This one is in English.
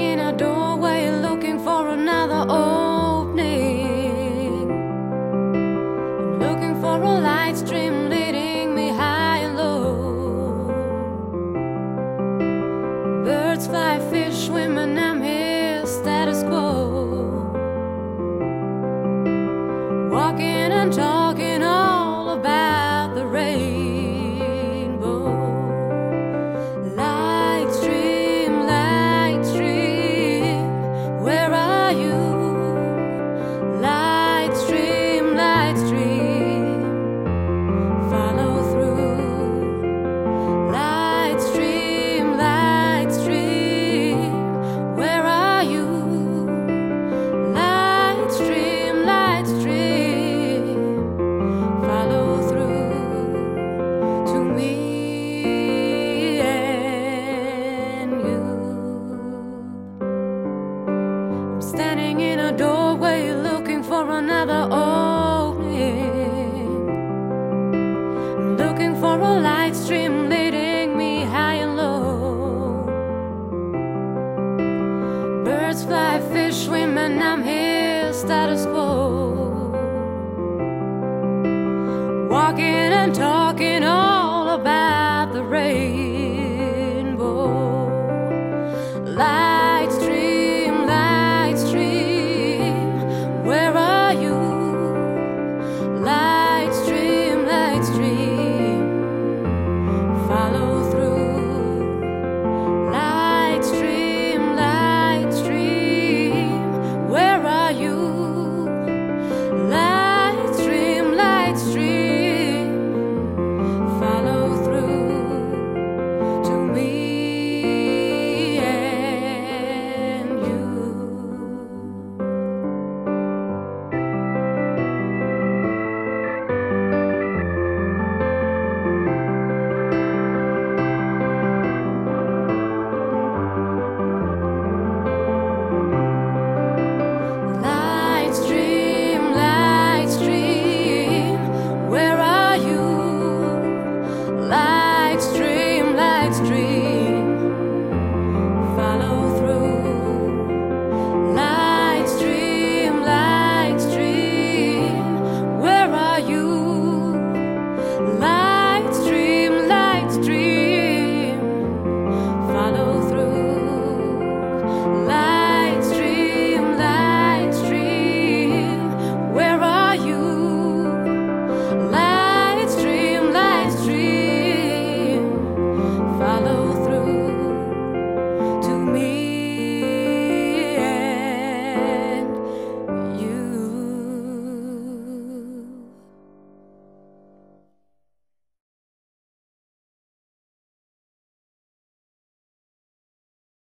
in a doorway looking for another opening. Looking for a light stream leading me high and low. Birds fly, fish swim, and doorway looking for another opening. Looking for a light stream leading me high and low. Birds fly, fish swim, and I'm here, status quo. follow